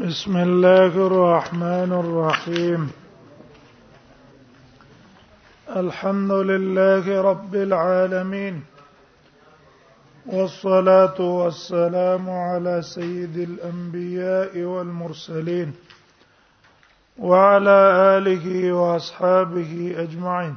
بسم الله الرحمن الرحيم الحمد لله رب العالمين والصلاه والسلام على سيد الانبياء والمرسلين وعلى اله واصحابه اجمعين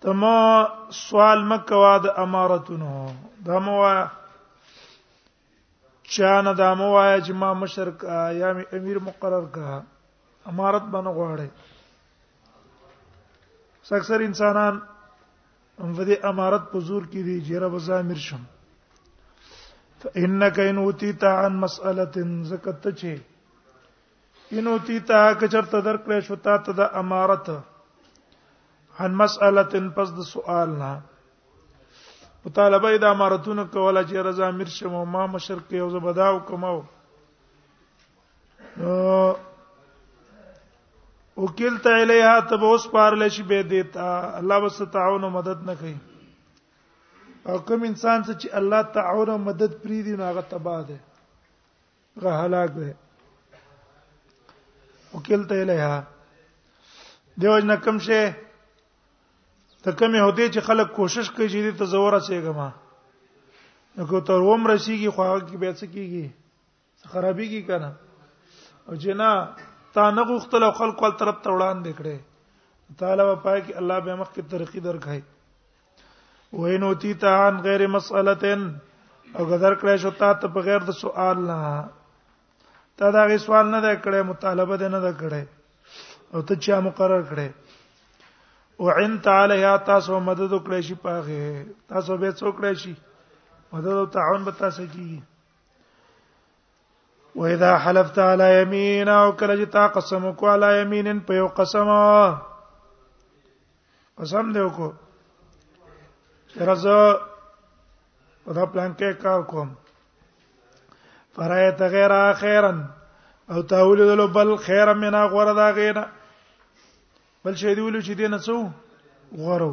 تما سوال مکوا د امارتونو دا مو چانه دا مو وایا چې ما مشر کا یا امیر مقرر کا امارت باندې غواړي اکثر انسانان هم د امارت په زور کې دي جره بزامر شم فانك ان اوتیت عن مساله زکت چه انو تی تا کچرته درکړې شو تا ته د امارت عن مساله پس د سوال نه مطالبه د امارتونو کوله چې رضا امیر شمو ما مشر کې او زبداو کومو نو وکلت الیها تب اوس پارل شي به دیتا الله بس تعاون مدد نه کوي او کوم انسان چې الله تعاون مدد پری دی نو هغه تبا ده غه هلاک دی وکلت الیها دیو جن کم شه ته کمه هدي چې خلک کوشش کوي چې دې ته زور رسیږي ما نو کو تر وم رسیږي خو هغه کې به څه کیږي خرابي کی کنه او جنا تا نه غوښتل خلکو خپل طرف ته وړاندې کړي تعالی په پای کې الله به مخ کې ترقی درکړي وینو تی تا عن غیر مسالتن او غذر کړی شو تا ته په غیر د سوال نه تا دا غي سوال نه دا کړی مطالبه دې نه دا کړی او ته چا مقرر کړی وعن تعالی یا تاسو مدد وکړی شي پاغه تاسو به څوک کړی شي مدد او تعاون به تاسو کیږي واذا حلفت على يمين او کله چې تا قسم کو على يمين په یو قسم قسم دی وکړو رضا په دا پلان کې کار کوم فرایت غیر اخیرا او تاول دل بل خیر من غور دا غینا بل شی دی ول چې دینه څو غورو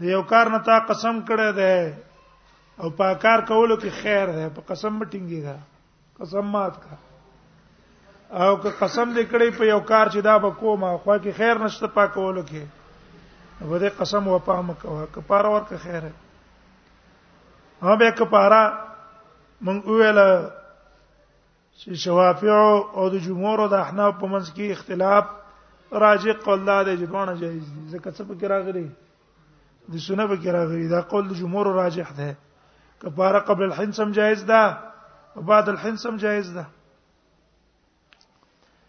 د یو کار نه تا قسم کړی دی او په کار کولو کې خیر دی په قسم مټینګي دا قسم مات کا او که قسم دې کړی په یو کار چې دا به کومه خو کې خیر نشته په کولو کې به دې قسم و پام کوه که پاره ورکه خیر دی هغه به کفاره مونږ ویل چې شوافع او د جمهور او د احناف په منځ کې اختلاف راجع قول دا دی چې دونه جایز دي ځکه څه پکې راغلي د سنت پکې راغلي دا قول د جمهور راجح ده کفاره قبل الحنسم جایز ده او بعد الحنسم جایز ده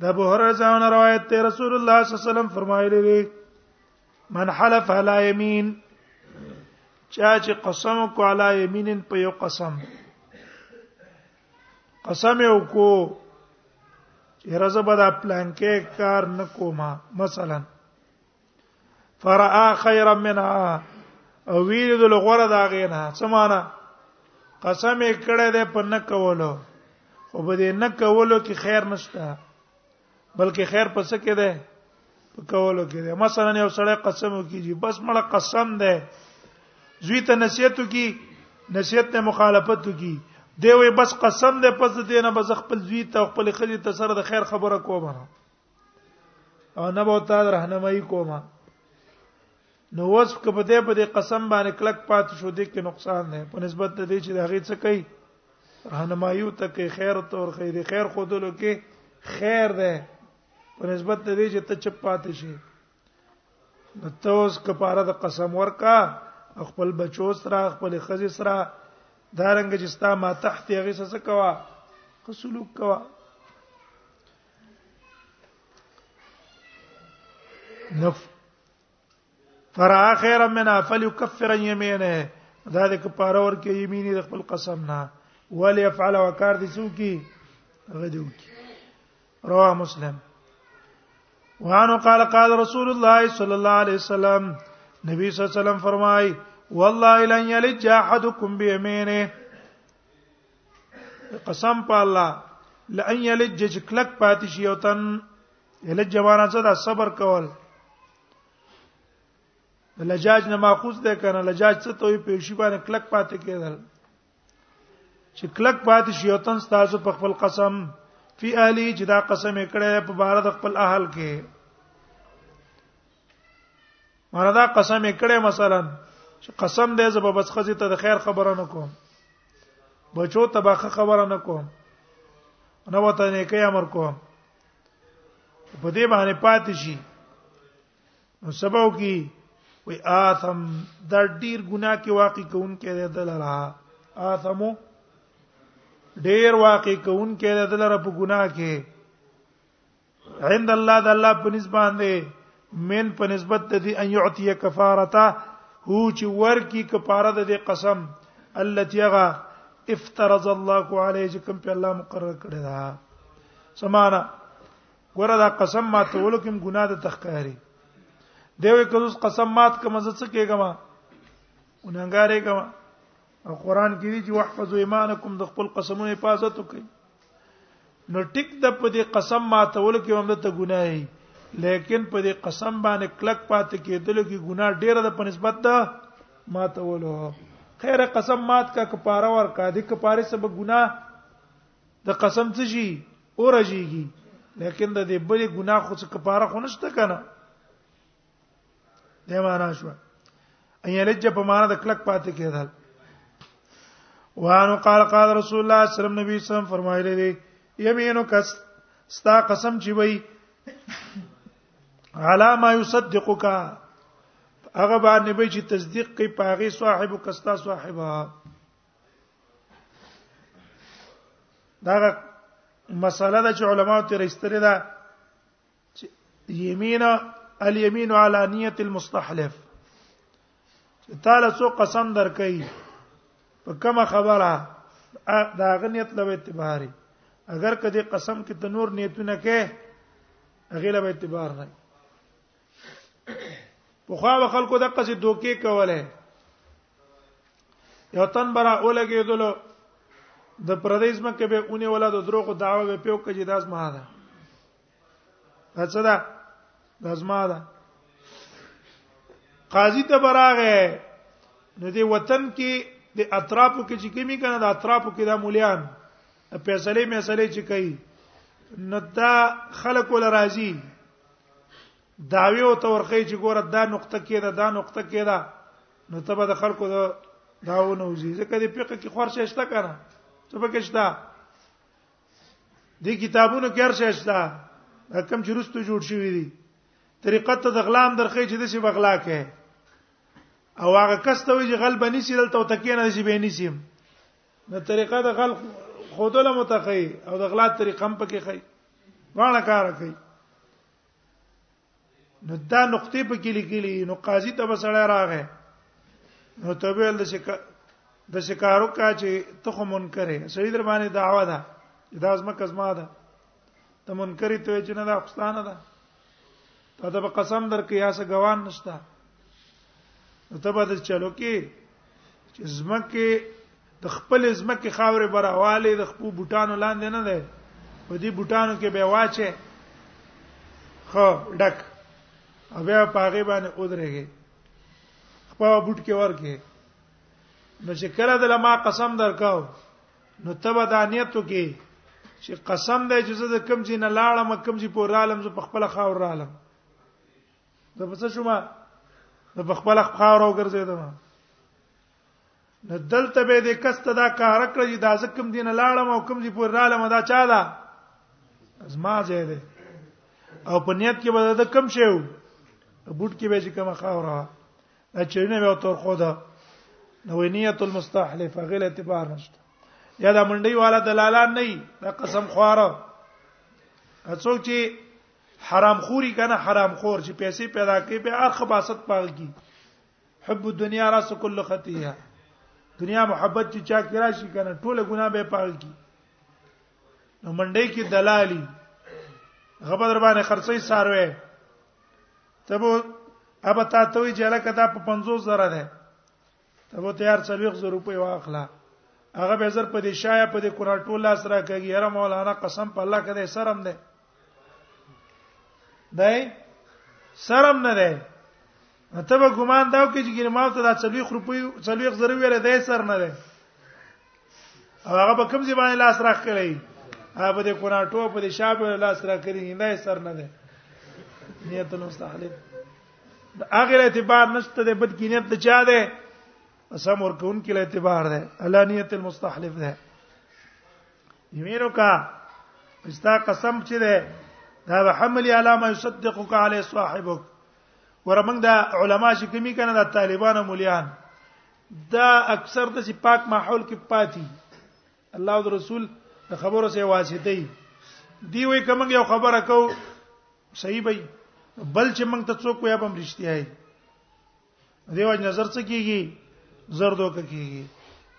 د ابو هريره څخه روایت ته رسول الله صلی الله علیه وسلم فرمایلی دی من حلف علی یمین چا چې قسم کو علی یمین په یو قسم قسم یو کو چې رزه به دا پلان کې کار نکوما مثلا فرآ خیرا منها او ویل د لغوره دا غینا سمانا قسم یې کړه دې په نه کولو خو به دې نه کولو کې خیر نشته بلکې خیر پس کې ده په کولو کې ده مثلا یو سړی قسم وکړي بس مړه قسم ده زوی ته نصیحت وکړي نصیحت ته مخالفت وکړي دی وي بس قسم ده پس دې نه بس خپل زوی ته خپل خلی ته سره د خیر خبره کومه او نه به تا راهنمایي کومه نو وس که په دې په دې قسم باندې کلک پات شو دې کې نقصان نه په نسبت ته دې چې دا غي څه کوي راهنمایي ته کې خیر او تور خیر خیر خودلو کې خیر ده په نسبت ته دې چې ته چپ پات شي نو ته اوس کفاره د قسم ورکا خپل بچو سره خپل خزي سره دارنګ چې ستا ما تحت هغه څه کوا خسلوک کوا نف فرا خیر منها فليكفر يمينه دا د کفاره ور کې یمینی د خپل قسم نه ولی افعل وکار دي سو کی غدو کی رواه مسلم وانه قال قال رسول الله صلى الله عليه وسلم نبی صلی الله علیه وسلم فرمای والله لن یلج احدکم بیمینه قسم په الله لئن یلج چې کلک پاتې شي او تن یلج جوانا څه دا صبر کول لجاج نه ماخوذ ده کنه لجاج څه توي په شی باندې کلک پاتې کېدل چې کلک پاتې شي او تن تاسو په خپل قسم فی اهلی چې دا قسم یې کړی په بار د خپل اهل کې مردا قسم یې کړی مثلا چې قسم دې زبر بس خزي ته د خیر خبره نه کوم بچو تبخه خبره نه کوم نه وته نه کوي امر کوم په دې باندې پاتې شي نو سباو کې وی آثم دا ډیر ګناه کې واقع کون کې دی دلرا آثمو ډیر واقع کون کې دی دلرا په ګناه کې عند الله د الله په نسبت باندې من په نسبت د دې ان يعطي کفارته هو چې ورکی کفاره د دې قسم التي غا افترض الله عليه چې کوم په الله مقرر کړی دا سمانا ګوره دا قسم ما ته ولکم ګناه د تخکاری دی وې کوس قسم مات کوم زه څه کېګم وننګارې کوم قرآن کې دي چې واحفظوا ایمانکم د خپل قسمونو حفاظت وکړئ نو ټیک د په دې قسم ماتول کې هم ته ګناه یې لیکن په دې قسم باندې کلک پات کېدل کې ګناه ډیره د په نسبت ده ماتولو خیر قسم مات کا کفاره ور کا د کفاره سبب ګناه د قسم څه شي اورجیږي لیکن د دې بلې ګناه خو څه کفاره خو نشته کنه دا معنا شو ان یلج په معنا د کلک پاتې کېدل وانو قال قال رسول الله صلی الله علیه وسلم نبی صلی الله علیه وسلم فرمایلی دی یمینو کس ستا قسم چی وای علا ما یصدقک هغه باندې به چې تصدیق کوي پاغي صاحب کستا صاحبہ دا مسله د علماء تر استری ده یمینا الیمین علی نیت المستحلف تعالی سو قسم درکې په کومه خبره دا غنیت لوي اعتباري اگر کدی قسم کې تنور نیتونه کې هغه له اعتبار نه په خوا خلکو د قصې دوکې کوله یو تن برا اولګې دلو د پردیس مکه به اونې ولا د دروغ دعوه به پیو کې جداز مها ده دا څه ده لازمه ده قاضي ته براغه نو دې وطن کې د اطرافو کې چې کمی کنه د اطرافو کې د مولیان فیصله مسلې چې کوي نو دا خلق ول راضي داوی او تورخی چې ګوره دا نقطه کې ده دا نقطه کې ده نو ته به د خلکو دا داونه وزي ځکه د فقہ کې خورشه شته کنه څه پکې شته دې کتابونو کې هر شی شته کم چې رستو جوړ شوی دي طریقه ته د غلام درخې چې د سی بغلا کې او هغه کس ته وی چې غل بنی سی دلته او تکې نه شي بنی سیم نو طریقه د غل خودله متخی او د غلا طریقه هم پکې خی واړه کار کوي نو دا نقطې په کې لیکلي نو قاضي ته بسړی راغی نو ته به د شک د شکارو کا چې ته خو منکرې سړي در باندې دعوا ده دا زما کزما ده ته منکرې ته چې نه دا پښتانه ده ته دا قسم در کې یا څه ګوان نشته نو ته به د چلو کې چې زما کې د خپل ځمکې خاورې براواله د خپل بوټانو لاندې نه ده په دې بوټانو کې به واچې خو ډک او بیا په هغه باندې ودرېږي خپل بوټ کې ورکه نو چې کله د لما قسم درکاو نو تبه دا نیتو کې چې قسم دی چې زه د کم چې نه لاړم کم چې پور رالم زه په خپل خاور رالم دا پس شوما د خپل خاور او ګرځیدم نو دلته به د کسته دا کار کړ چې دا زکم دین لاړم او کوم دي پور رالم دا چا دا زما ځای دی او په نیت کې به دا کم شیو بوت کې به چې کوم خاوره دا چرینه به تور خو دا نو نیت المستحلف غل اعتبار نشته یا دا منډي والا دلالان نه دا قسم خواره څوک چې حرام خوري کنه حرام خور چې پیسې پیدا کوي په اخ باست پاږي حب الدنيا راس كل خطيه دنیا محبت چې چا کې راشي کنه ټوله ګناه به پاک کی نو منډې کې دلالي غبر در باندې خرڅې ساروي تب اب تا ته وی جلا کدا په 50 زره ده تب تیار 40 زره روپۍ واخلا هغه به زر په دې شای په دې کونړ ټوله سره کوي هر مولانا قسم په الله کده سرم ده دای سرم نه دی ته به ګمان داو کې چې ما ته دا څلويخ روپۍ څلويخ زره ویل دی سر نه دی او هغه به کوم ځای باندې لاس راخ کړی هغه به د کوناټو په دې شاپ لاس راخ کړی نه سر نه دی نیت نو مستحلف اخر اعتبار نشته د بد کینیت ته چا ده سم ورکون کې اعتبار ده علانیت المستحلف ده یمینو کا استا قسم چې ده دا به حمل علامه یصدقک علی صاحبک ورمنګ دا علما چې کمی کنه دا طالبان مولیان دا اکثر د چې پاک ماحول کې پاتې الله او رسول د خبرو سره واسطه دی وی کوم یو خبره کو صحیح بای بل چې موږ ته څوک وي به مرشتي هي دیو نظر څه کیږي زردو کیږي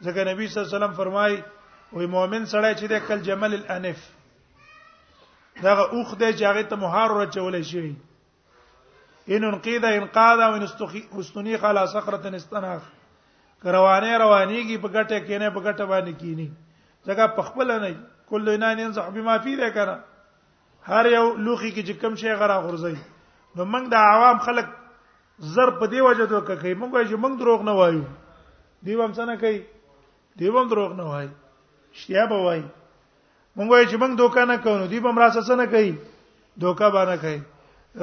ځکه نبی صلی الله علیه وسلم فرمای وي مؤمن سړی چې د کل جمل الانف دغه اوخ دی چې هغه ته مهار ورچول شي ان انقید انقاذ او استنی خلا صخره استناخ روانه روانيږي په ګټه کینه په ګټه باندې کینی ځکه په خپل نه کل نه نه صاحب ما فی ده کنه هر یو لوخي کې چې کم شي غره غورځي نو موږ د عوام خلک زر په دی وجه دوه کوي موږ وایو چې موږ دروغ نه وایو دی هم څنګه کوي دی هم دروغ نه وایي شتیا به وایي موږ وایو چې موږ دوکا نه کوو دی هم راسه څنګه کوي دوکا باندې کوي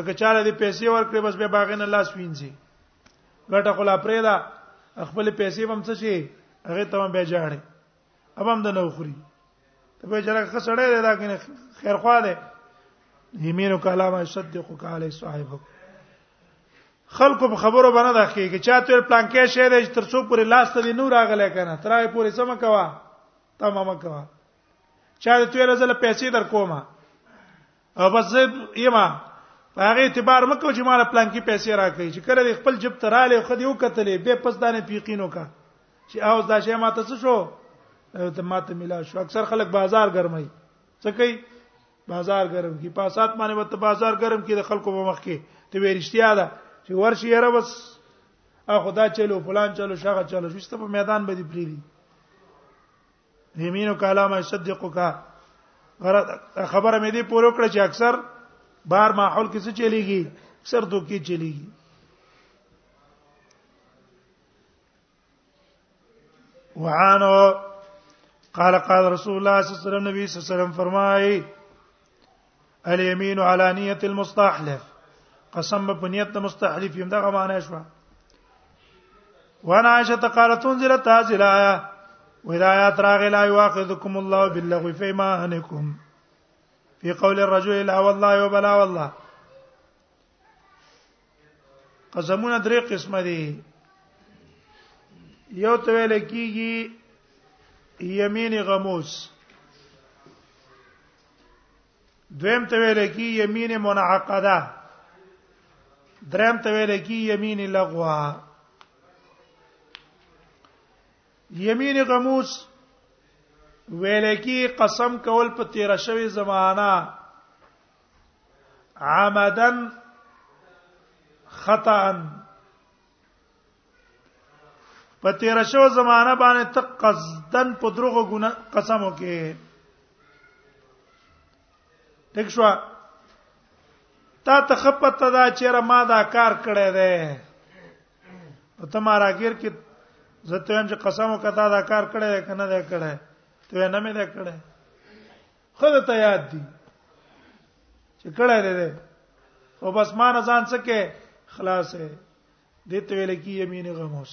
که چاله دی پیسې ورکړي بس به باغ نه لاس وینځي ګټه خلا پرې ده خپل پیسې هم څه شي هغه ته هم به جاړي اب هم د نو خوري ته به چرګ خسړې ده دا کنه خیر خوا ده یمینو کلام صدق کاله صاحب خلکو په خبرو باندې دا کې چې چاته پلان کې شه ده تر څو پورې لاس ته نور راغله کنه ترای پورې سم کوا تمام کوا چا ته ویل زله پیسې در کومه او بس یما هغه اعتبار مکو چې مال پلان کې پیسې راکړي چې کله خپل جب تراله خو دیو کتلې به پس دانه پیقینو کا چې اوس دا شی ماته څه شو ته ماته ملا شو اکثر خلک بازار ګرمي څه کوي بازار ګرم کی پاسات باندې وت بازار ګرم کی د خلکو په مخ کې ته ویرشتیا ده چې ورشي یره بس ا خدا چلو فلان چلو شغه چلو شسته په میدان باندې پریری یمینو کلام یصدقک خبره مې دې پوره کړ چې اکثر بهر ماحول کې څه چلیږي اکثر دوکي چلیږي وعانو قال قال رسول الله صلی الله علیه وسلم نبی صلی الله علیه وسلم فرمایي الیمین علی نیه المستحلف قسم په نیت د مستحلف یم دغه معنی شو وانا عائشه قالت انزلت هذه الايه واذا راغ لا يواخذكم الله باللغو فيما ایمانکم في قول الرجل لا والله وبلا والله قسمونه درې قسمه دي یو ته ویل کیږي یمین غموس دویم ته ویل کی یمین منعقده دریم ته ویل کی یمین لغوا یمین غموس ویل کی قسم کول په تیر شوی زمانہ عمدن خطا په تیر شو زمانہ باندې ته قصدن په دروغ ګنا قسم وکې ټیک شو تا ته خپت دا چیرې ما دا کار کړی دی په تمہارا غیر کې زه ته هم چې قسم وکړه دا کار کړی کنه دا کړی ته نه مې دا کړی خدای ته یاد دي چې کړه دې او بس ما نه ځان سکه خلاص ہے دې ته ویل کی یمین غموس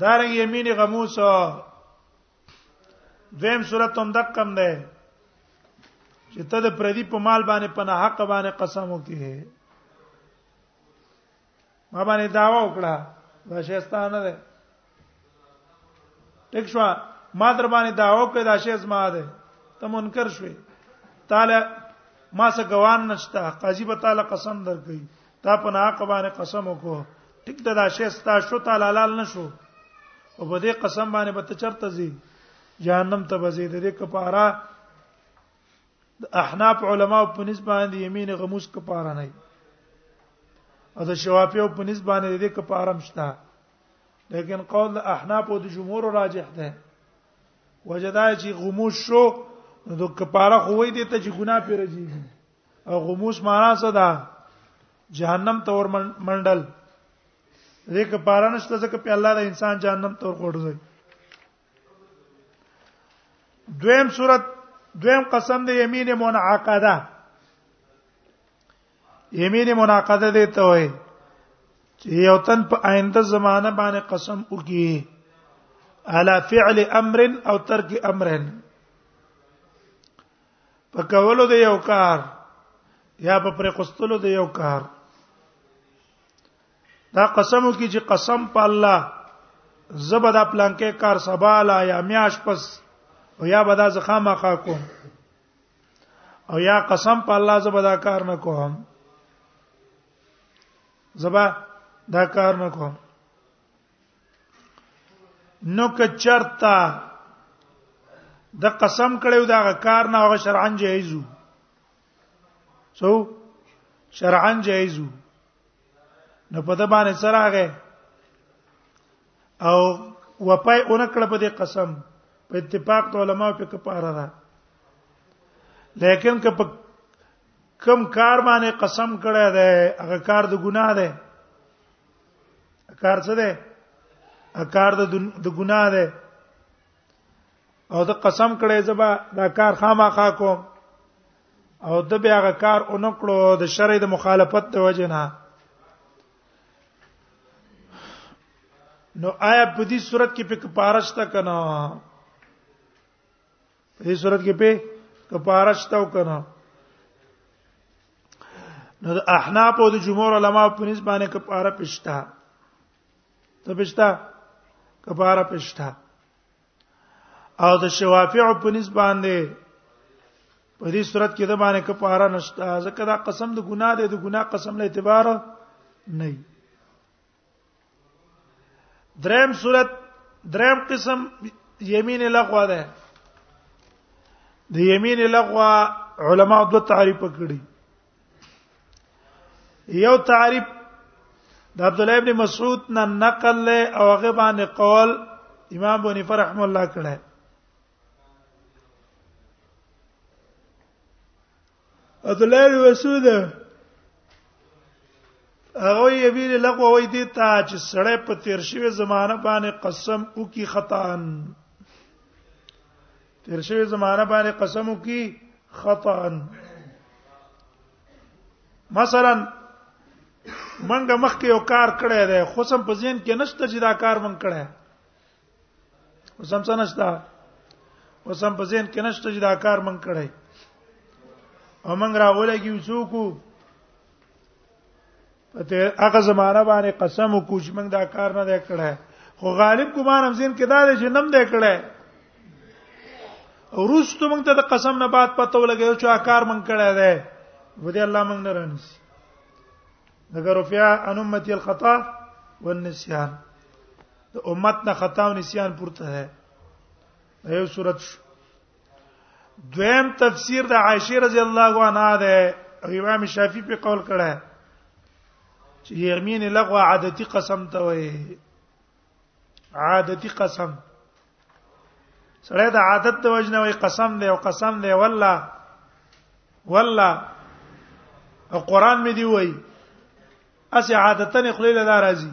دارنګ یمین غموس دویم صورت هم دقم ده چې ته د پردی په مال باندې په نه حق باندې قسم وکې ما باندې داوا وکړه دا شیستان نه ده ټیک شو ما در باندې داوا وکړه دا شیز ما ده ته منکر شوې تعالی ما سره ګوان نشتا قاضي به تعالی قسم درکړي تا په ناقه باندې قسم وکړو ټیک دا شیستا شو تعالی حلال نشو او په دې قسم باندې به ته چرته زی جهنم ته بزید دې کفاره د احناف علما په نسبت باندې یمین غموس کفاره نه او د شوافی په نسبت باندې د کفاره مشته لیکن قول احناف او د جمهور راجح ده وجدا چې غموس شو نو د کفاره خو وې دي ته چې ګناه پیر جیږي او غموس معنا څه ده جهنم تور منډل دې کفاره نشته ځکه په الله د انسان جهنم تور کوړځي دویم صورت دویم قسم د یمین منعقده یمین منعقده دی ته وایي چې یو تن په آینده زمانہ باندې قسم وکي على فعل امر او ترک امر په کولو د یو کار یا په پر قستلو د یو کار دا قسم کی چې قسم په الله زبدا پلانکې کار سبالا یا میاش پس او یا بدا زخامه خا کوم او یا قسم په الله زبدا کار نه کوم زبا دا کار نه کوم نو که چرتا د قسم کړو دا کار نه هغه شرعاً جایزو سو شرعاً جایزو نو په د باندې سره هغه او وپای اونکړه په دې قسم په اتفاق د علماو په کفاره ده لیکن که په کم کار باندې قسم کړی دی هغه کار د ګناه دی کار څه دی هغه کار د د ګناه دی او د قسم کړی زبا دا کار خامخا کوم او د بیا هغه کار اونکړو د شرع د مخالفت د وجه نه نو آیا په دې صورت کې په کفارشت کنه په دې صورت کې په کفارشت او کنه نو د احناف او د جمهور علما په نسبت باندې کفاره پښتا ته پښتا کفاره پښتا او د شوافع په نسبت باندې په دې صورت کې د باندې کفاره نشته ځکه دا قسم د ګناه دی د ګناه قسم له اعتبار نه وي دریم صورت دریم قسم یمین لغوا ده د یمین لغوا علما دوه تعریف کړي یو تعریف د عبد الله ابن مسعود نه نقل له او هغه باندې قول امام بونی فرحم الله کړه عبد الله ابن مسعود هغه یې ویل لغوه وای دي ته چې سړی په تیر شوی زمانہ باندې قسم وکي خطان تیر شوی زمانہ باندې قسم وکي خطا مثلا منګه مخکې یو کار کړی دی خو سم په ذهن کې نشته چې دا کار من کړی خو سم څه نشته خو سم په ذهن کې نشته چې دا کار من کړی او من راولګي وڅوکو ته هغه زمانہ باندې قسم وکړو چې موږ دا کار نه دی کړی خو غالب ګمان هم زین کې دا دی چې نم دی کړی ورستو موږ ته د قسم نه بعد پته ولګیو چې کار موږ کړی دی ودی الله موږ نه رانیسي دغه رفیا ان امتی الخطا والنسیان د امت نه خطا او نسیان پورته ده یو صورت شو دویم تفسیر د عائشه رضی الله عنها ده او امام شافعی په قول کړه چې یمین لغو عادتی قسم ته وایي عادتی قسم سره د عادت د وجنه وي قسم دی او قسم دی والله والله او قران مې دی وای اس عادتن خلیل دا راځي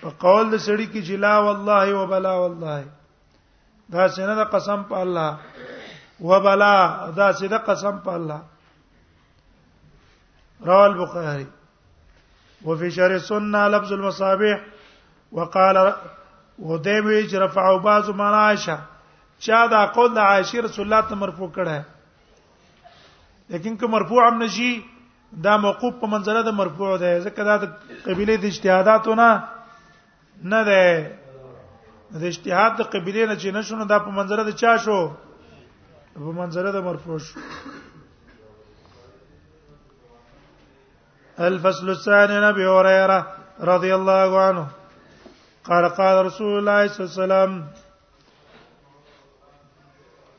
په قول د سړی کې جلا والله وبلا والله دا څنګه د قسم په الله وبلا دا څنګه د قسم په الله رواه البخاري وفي شرح السنه لفظ المصابيح وقال ودیوی چې رفعوا بعض من عائشه چا دا قول د عائشه رسول الله ته مرفوع کړه لیکن که مرفوع هم نشي دا موقوف په منزله د مرفوع ده ځکه دا د قبيله د اجتهاداتو نه نه ده د اجتهاد د قبيله نه چې نشونه دا په منزله د چا شو په منزله د مرفوع شو الفصل الثاني نبي هريره رضي الله عنه قال قال رسول الله صلى الله عليه وسلم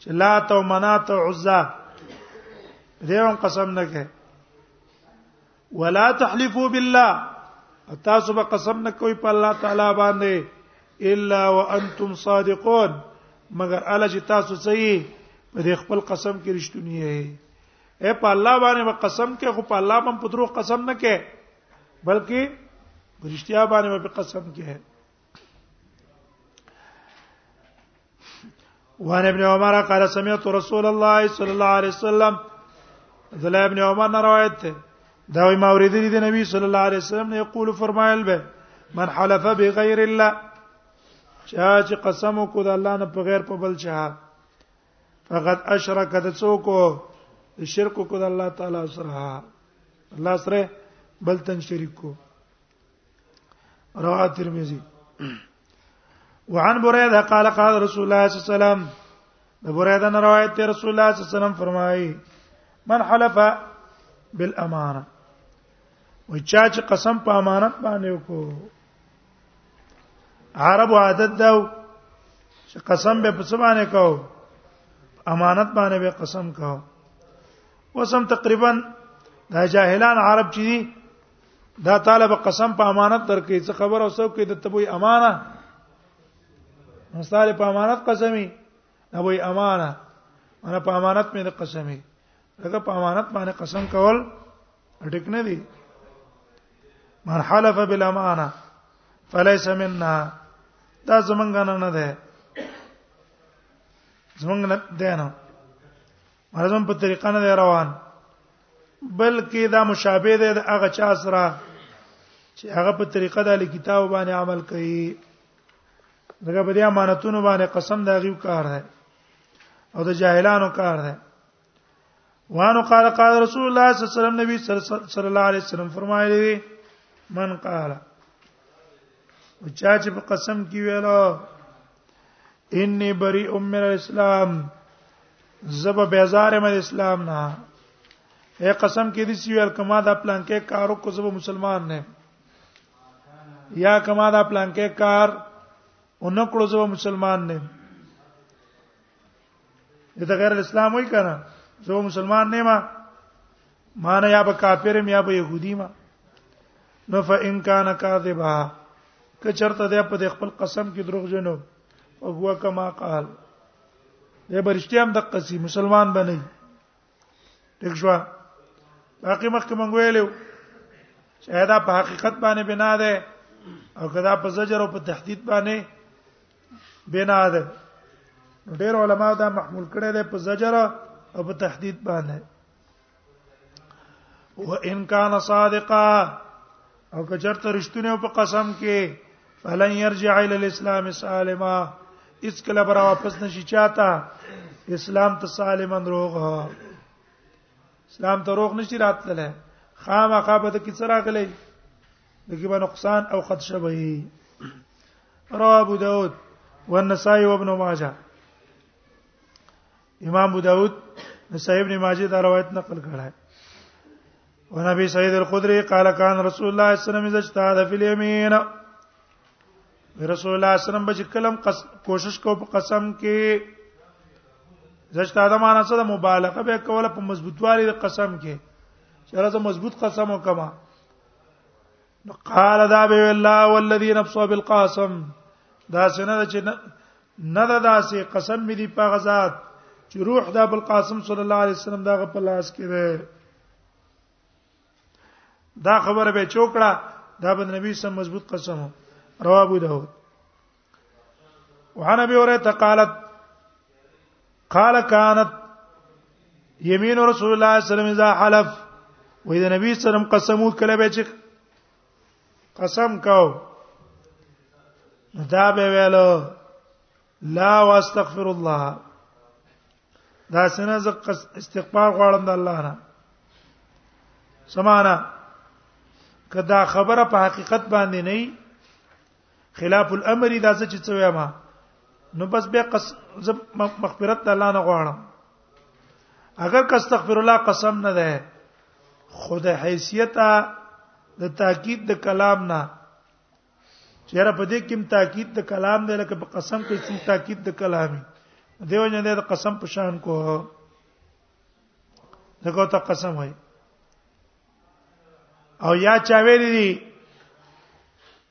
چې لات او منات او عزا دیو قسم نه کوي ولا تحلفوا بالله تاسو به قسم نه کوي په الله تعالی باندې الا وانتم صادقون مگر الا چې تاسو صحیح په دې خپل قسم کې رښتونی یې اے په الله باندې به قسم کې خو په الله باندې پترو قسم نه کې بلکې برشتیا باندې به قسم کې وان ابن عمر قال سمعت رسول الله صلى الله عليه وسلم ذلا ابن عمر نه روایت ده دا وی ما اوریدلی دی نبی صلی الله علیه وسلم نه یقول فرمایل به من حلف بغیر الله چا چې قسم کو د الله نه په غیر په بل چا فقد اشرک د څوک شرک کو د الله تعالی سره الله سره بل تن شریک کو رواه ترمذی وعن بريده قال قال رسول الله صلى الله عليه وسلم د بريده نه روایت ته رسول الله صلی الله علیه وسلم فرمایي من حلف بالامانه و چا چې قسم په امانت باندې وکړو عرب عادت دا چې قسم به په څه باندې کاو امانت باندې به قسم کاو وسم تقریبا دا جاهلان عرب چې دا طالب قسم په امانت درکې څه خبر او څوک د تبوي امانه مثال په امانت قسمي تبوي امانه انا په امانت مې د قسمي لکه په امانت باندې قسم کول ټیک نه دی من حلف بالامانه فليس منا دا زمونږ نه نه ده زمونږ نه ده نه مرزم په طریقه نه دی روان بلکې دا مشابه دی د هغه چا سره چې هغه په طریقه د کتاب باندې عمل کوي دغه په دې امانتونو باندې قسم دا غیو کار دی او د جاهلانو کار دی وانو قال قال رسول الله صلی الله علیه وسلم نبی صلی الله علیه وسلم فرمایلی من قال او چا چې په قسم کې ویلو انی بری ام من الاسلام زب بیزار مې اسلام نه اے قسم کې دي چې ور کما دا پلان کې کارو کو زب مسلمان نه یا کما دا پلان کې کار اونکړو زب مسلمان نه دته غیر اسلام وای کنه زه مسلمان نه ما ما نه یا به کافر ما یا به يهودي ما نو فإن كان كاذبا که چرته ده په خپل قسم کې دروغ جنو او هو کما قال دې برشتي هم د قصي مسلمان بنئ ټیک شو باقي مخکې مونږ ویلو چې دا په حقیقت باندې بنا ده او کدا په زجر او په تهدید باندې بنا ده ډېر علما دا محمول کړي ده په زجر او په تهدید باندې وان کان صادقا او که چرته رښتونه په قسم کې فلن يرجع الى الاسلام سالما اس کله برا واپس نشي چاته اسلام ته سالما روغ اسلام ته روغ نشي راتله خامخا به د کی سره غلې د کی به نقصان او خدشه به رواه ابو داود والنسائي وابن ماجه امام ابو داود صاحب نے ماجه دا روایت نقل کړه ہے ونبي سيد الخدري قال كان رسول الله صلى الله عليه وسلم اذا اجتهد في اليمين رسول الله صلی الله علیه وسلم بچ کلم کوشش کو په قسم کې زشتاده معنا څه د مبالغه به کوله په مضبوطوالي د قسم کې چې راځه مضبوط قسم وکما قال دا به الله والذي نفسه بالقاسم دا سنه چې نه دا داسې قسم مې دی په غزاد چې روح د ابو القاسم صلی الله علیه وسلم دا په لاس کې ده دا خبره به چوکړه دا به نبی سم مضبوط قسم رواه ابو داود وعن ابي هريره قالت قال كانت يمين رسول الله صلى الله عليه وسلم اذا حلف واذا النبي صلى الله عليه وسلم قسمو کله به چې قسم کاو دا به ویلو لا واستغفر الله دا سنه ز استغفار غواړم د الله نه سمانا کدا خبره په حقیقت باندې نه خلاف الامر دا څه چې څویا ما نو بس به قس مغفرت الله نه غواړم اگر که استغفر الله قسم نه ده خود حیثیت د تاکید د کلام نه چیرې په دې کې تاکید د کلام دی لکه په قسم کې چې تاکید د کلامي دیو جن د قسم په شان کو دغه ته قسم وای او یا چا ویلی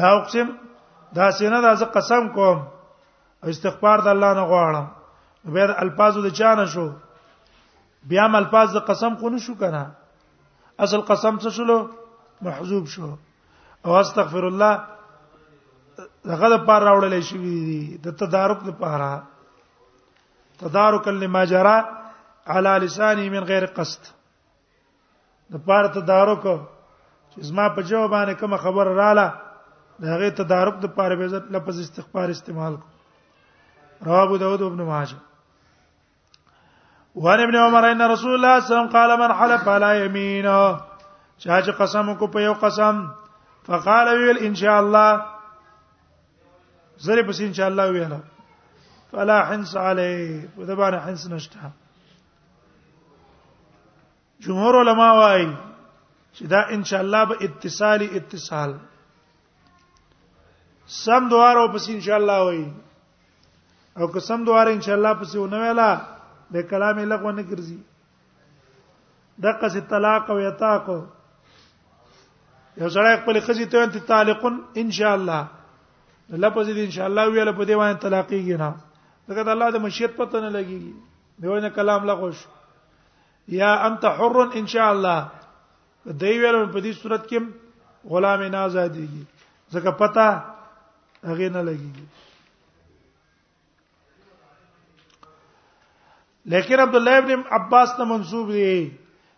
لا اقسم دا سینه دا زه قسم کوم استغفار د الله نه غواړم بیا د الفاظو د چانه شو بیا م الفاظ د قسم خو نشو کنه اصل قسم څه شلو محذوب شو او استغفر الله دغه د پار راوړل شي دي د تدارک د پاره تدارک لما جرى على لسانه من غير قصد د پاره تدارک چې زما په جواب باندې کوم خبر رااله د هغه تدارک د پاره به عزت لفظ استغفار استعمال کو رواه ابو داود ابن ماجه وان ابن عمر ان رسول الله صلی الله علیه وسلم قال من حلف على يمين چا چې قسم کو په یو قسم فقال ویل ان شاء الله زری پس ان شاء الله ویل فلا حنس علی وذبان حنس نشته جمهور علما وايي چې دا ان شاء الله به اتصالي اتصال سم دوار او پس ان شاء الله وایي او که سم دوار ان شاء الله پس ونه ویلا به کلام لغو نه ګرځي دغه سي طلاق او یتاق یو سره خپل خزي ته انت طالق ان شاء الله لپس دې ان شاء الله ویل په دې باندې طلاقيږي نه دغه الله د مشیت پته نه لګيږي دیونه کلام لا خوش یا انت حر ان شاء الله دی ویل په دې صورت کې غلام نه آزادېږي ځکه پتا هغه نه لګيږي لیکن عبد الله ابن عباس ته منسوب دی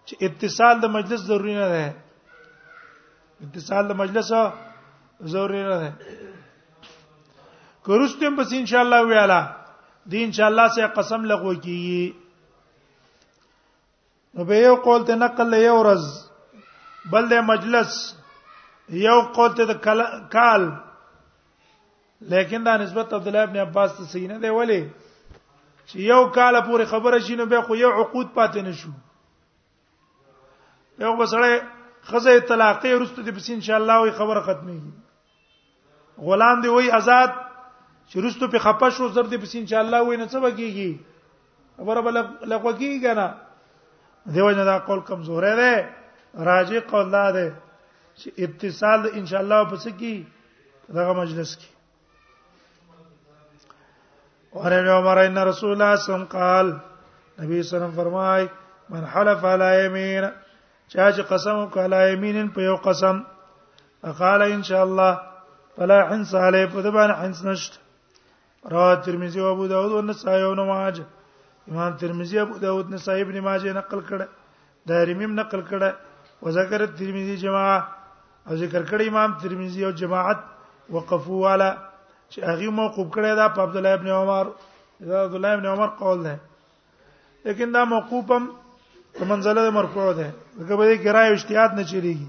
چې اتصال د مجلس ضروری نه ده اتصال د مجلس ضروری نه ده کورستم بس ان شاء الله ویاله دي ان شاء الله سه قسم لغو کیږي نو به یو قول ته نقل یو ورځ بل د مجلس یو قول ته د کال لیکن دا نسبت عبد الله ابن عباس ته صحیح نه دی ولی چې یو کال پورې خبره شینو بیا خو یو عقود پاتې نشو یو بسړې خزه طلاقې ورسته دې پس ان شاء الله وي خبره ختميږي غلام دی وای آزاد چې رستو په خپه شو زر دې پس ان شاء الله وي نه څه بکیږي خبره بل لکه کیږي کنه دیو جنا قول کمزورې ده راجع قول دا ده چې اتصال ان شاء الله پس کی دغه مجلس کی اور عمر ان رسول الله صلی الله علیه وسلم قال نبی صلی الله علیه وسلم فرمای من حلف علی یمین چا چې قسم وکړ علی یمین په یو قسم فقال ان شاء الله فلا حنس علی په دبان حنس نشته رواه ترمذی او ابو داود او نسائی او نواج امام ترمذی ابو داود نسائی ابن ماجه نقل کړه دارمی نقل کړه وذکر ترمذی جماعه او ذکر کړه امام ترمذی او جماعت وقفو والا چې هغه موقوف کړه دا په عبد الله ابن عمر دا عبد الله ابن عمر قول ده لیکن دا موقوفم په منزله مرفوع ده دغه به کرای اجتهاد نه چلیږي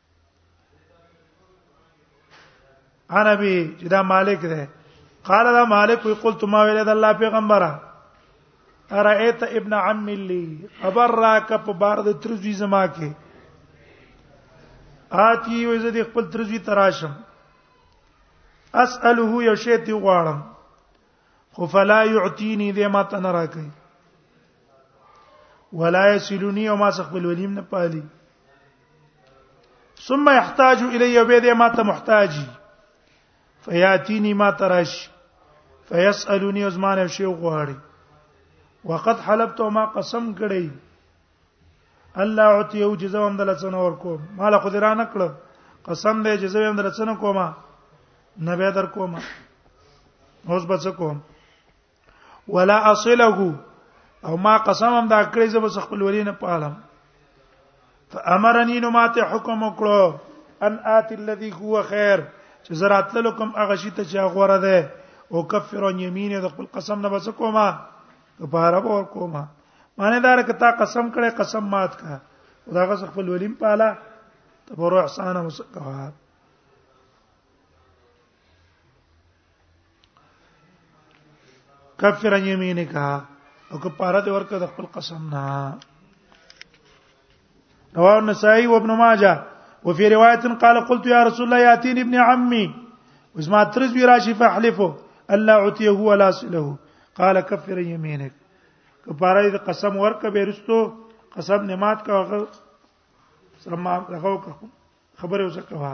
انا بي چې دا مالک دی قال دا مالک وی قلت ما ویل دا الله پیغمبره ارایت ابن عم لي خبر راک په بار د ترزوی زما کې آتی وې زه د خپل ترزوی تراشم اساله یو شی تی غواړم خو فلا يعطيني دې ما ته نه راکړي ولا يسلني او ما خپل ولیم نه پالي ثم يحتاج الي به دې ما ته محتاجي فياتيني ما تراش فيسالني ازمان شي غواړي وقد حلبت ما قسم کړی الله عتی او جزا هم دلڅنه ور کوم مال خو درا نه کړ قسم به جزا هم دلڅنه کومه نه به در کومه اوس بچ کوم ولا اصله او ما قسم هم دا کړی زب خپل ولینه پالم فامرني نو ماته حکم وکړو ان ات الذي هو خير چې زرات لکم هغه شي ته چې غوړه ده او کفر یمینه د خپل قسم نه بچ کومه کفاره ور کومه معنی دا رکه تا قسم کړي قسم مات کا دا غس خپل ولیم پالا تبرع احسان مسکوا کفر ان یمینک او کفاره دې ورکړه د خپل قسم نه رواه النسائي وابن ماجه وفي روايه قال قلت يا رسول الله ياتيني ابن عمي واسمع ترز براشي فاحلفه الا اعطيه ولا صله قال كفر يمينك کفاره د قسم ورک به رستو قسم نمات کا سره ما هغه خبره وسکه